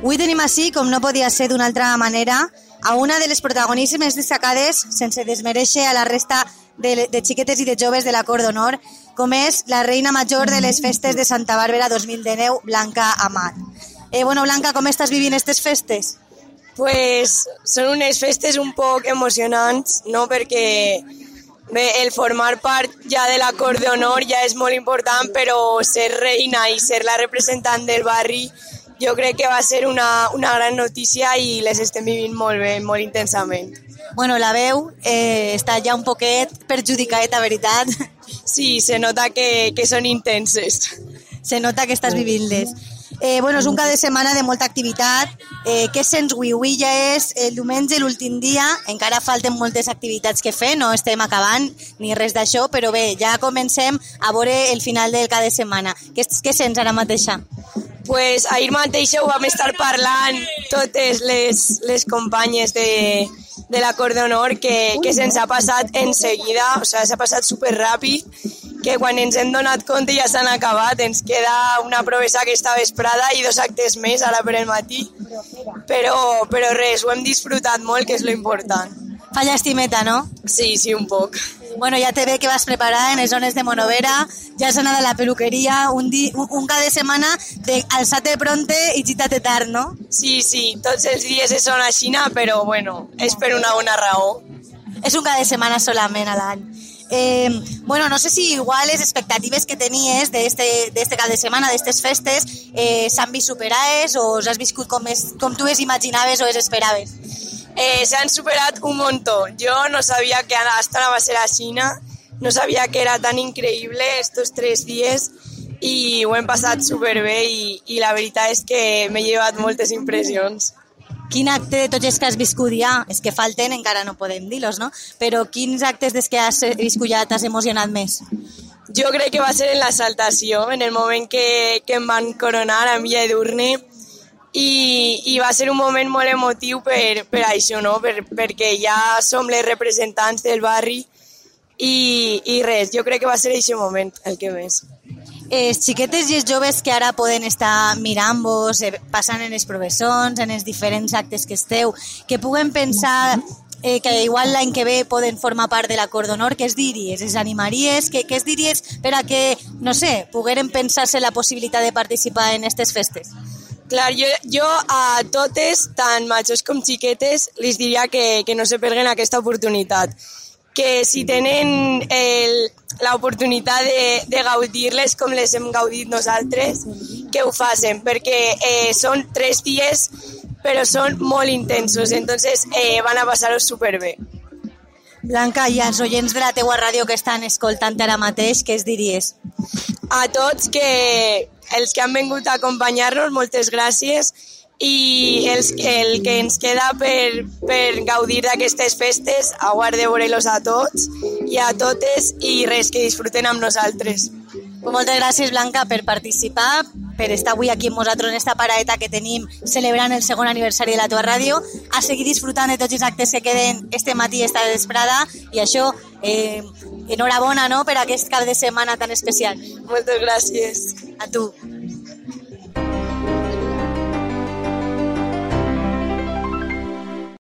Avui tenim així, com no podia ser d'una altra manera, a una de les protagonistes més destacades, sense desmereixer a la resta de, de xiquetes i de joves de la Cor d'Honor, com és la reina major de les festes de Santa Bàrbara 2019, Blanca Amat. Eh, bueno, Blanca, com estàs vivint aquestes festes? Pues són unes festes un poc emocionants, no? Perquè bé, el formar part ja de la Cor d'Honor ja és molt important, però ser reina i ser la representant del barri jo crec que va ser una, una gran notícia i les estem vivint molt bé, molt intensament. Bueno, la veu eh, està ja un poquet perjudicada, veritat. Sí, se nota que, que són intenses. Se nota que estàs vivint-les. Eh, bueno, és un cap de setmana de molta activitat. Eh, què sents avui? Avui ja és el diumenge, l'últim dia. Encara falten moltes activitats que fer, no estem acabant ni res d'això, però bé, ja comencem a veure el final del cap de setmana. Què, què sents ara mateixa? pues ahir mateix ho vam estar parlant totes les, les companyes de, de la Cor d'Honor que, que se'ns ha passat en seguida, o sigui, s'ha passat super ràpid, que quan ens hem donat compte ja s'han acabat, ens queda una provesa aquesta vesprada i dos actes més ara per el matí, però, però res, ho hem disfrutat molt, que és lo important. Fa llestimeta, no? Sí, sí, un poc. Bueno, ja te ve que vas preparar en les zones de Monovera, ja has anat a la peluqueria, un, di, un, un cada de setmana de alçate pronte i gitate tard, no? Sí, sí, tots els dies són a Xina, però bueno, és per una bona raó. És un cada de setmana solament a l'any. Eh, bueno, no sé si igual les expectatives que tenies d'este este cap de setmana, d'estes festes, eh, s'han vist superades o has viscut com, es, com tu es imaginaves o es esperaves? Eh, se han superat un montón. Yo no sabía que hasta va ser a China, no sabía que era tan increíble estos tres días i ho hem passat superbé i, i la veritat és que m'he llevat moltes impressions. Quin acte de tots els que has viscut ja, és que falten, encara no podem dir-los, no? Però quins actes des que has viscut ja t'has emocionat més? Jo crec que va ser en la saltació, en el moment que, que em van coronar a mi a Edurne, i, i va ser un moment molt emotiu per, per això, no? per, perquè ja som les representants del barri i, i res, jo crec que va ser aquest moment el que més. Els xiquetes i els joves que ara poden estar mirant-vos, eh, passant en els professors, en els diferents actes que esteu, que puguen pensar eh, que igual l'any que ve poden formar part de l'acord d'honor, què es diries? Es animaries? Què, què es diries per a que, no sé, pogueren pensar-se la possibilitat de participar en aquestes festes? Clar, jo, jo a totes, tant majors com xiquetes, les diria que, que no se perguen aquesta oportunitat. Que si tenen l'oportunitat de, de gaudir-les com les hem gaudit nosaltres, que ho facin, perquè eh, són tres dies però són molt intensos, entonces eh, van a passar-ho superbé. Blanca, i als oients de la teua ràdio que estan escoltant ara mateix, què es diries? A tots que els que han vingut a acompanyar-nos, moltes gràcies i els, el que ens queda per, per gaudir d'aquestes festes, aguard de veure-los a tots i a totes i res, que disfruten amb nosaltres. Moltes gràcies, Blanca, per participar, per estar avui aquí amb nosaltres en esta paradeta que tenim celebrant el segon aniversari de la teva ràdio, a seguir disfrutant de tots els actes que queden este matí, esta vesprada, i això, eh, enhorabona no, per aquest cap de setmana tan especial. Moltes gràcies. A tu.